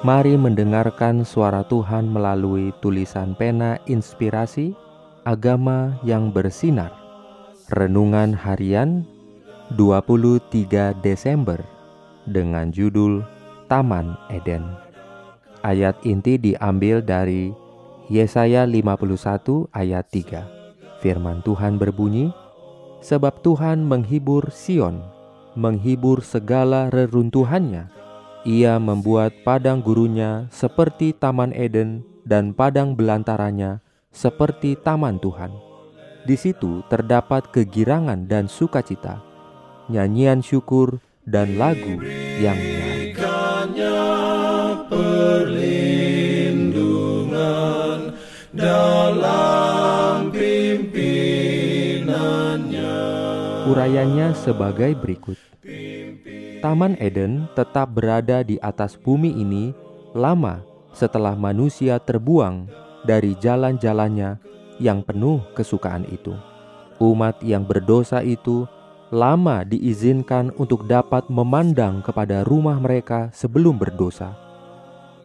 Mari mendengarkan suara Tuhan melalui tulisan pena inspirasi agama yang bersinar. Renungan harian 23 Desember dengan judul Taman Eden. Ayat inti diambil dari Yesaya 51 ayat 3. Firman Tuhan berbunyi, Sebab Tuhan menghibur Sion, menghibur segala reruntuhannya, ia membuat padang gurunya seperti Taman Eden dan padang belantaranya seperti Taman Tuhan. Di situ terdapat kegirangan dan sukacita, nyanyian syukur dan lagu yang nyaring. perlindungan dalam pimpinannya. Urayanya sebagai berikut. Taman Eden tetap berada di atas bumi ini lama setelah manusia terbuang dari jalan-jalannya yang penuh kesukaan itu. Umat yang berdosa itu lama diizinkan untuk dapat memandang kepada rumah mereka sebelum berdosa.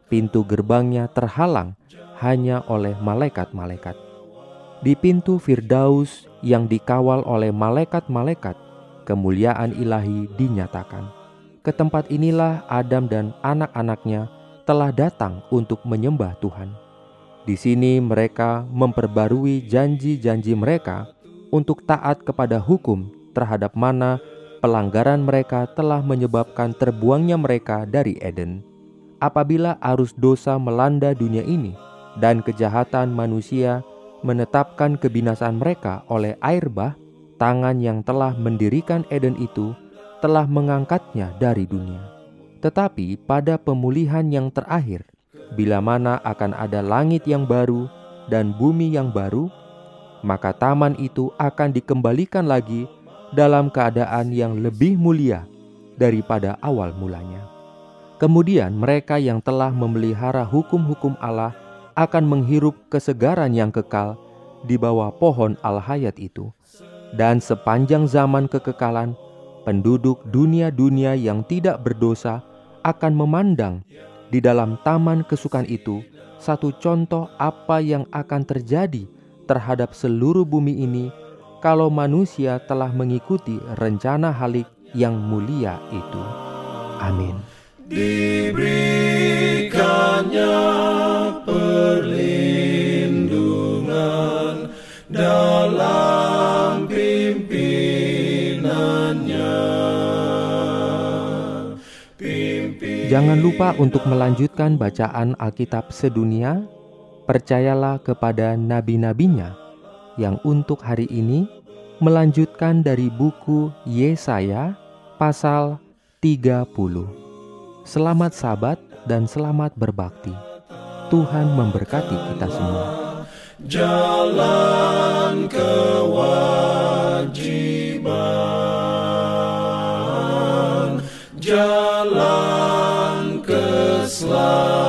Pintu gerbangnya terhalang hanya oleh malaikat-malaikat. Di pintu Firdaus yang dikawal oleh malaikat-malaikat, kemuliaan ilahi dinyatakan ke tempat inilah Adam dan anak-anaknya telah datang untuk menyembah Tuhan. Di sini mereka memperbarui janji-janji mereka untuk taat kepada hukum terhadap mana pelanggaran mereka telah menyebabkan terbuangnya mereka dari Eden. Apabila arus dosa melanda dunia ini dan kejahatan manusia menetapkan kebinasaan mereka oleh air bah, tangan yang telah mendirikan Eden itu telah mengangkatnya dari dunia. Tetapi pada pemulihan yang terakhir, bila mana akan ada langit yang baru dan bumi yang baru, maka taman itu akan dikembalikan lagi dalam keadaan yang lebih mulia daripada awal mulanya. Kemudian mereka yang telah memelihara hukum-hukum Allah akan menghirup kesegaran yang kekal di bawah pohon al-hayat itu. Dan sepanjang zaman kekekalan, penduduk dunia-dunia yang tidak berdosa akan memandang di dalam taman kesukaan itu satu contoh apa yang akan terjadi terhadap seluruh bumi ini kalau manusia telah mengikuti rencana halik yang mulia itu. Amin. Diberikannya perlindungan dalam Jangan lupa untuk melanjutkan bacaan Alkitab sedunia. Percayalah kepada nabi-nabinya yang untuk hari ini melanjutkan dari buku Yesaya pasal 30. Selamat sabat dan selamat berbakti. Tuhan memberkati kita semua. Jalan kewajiban Islam.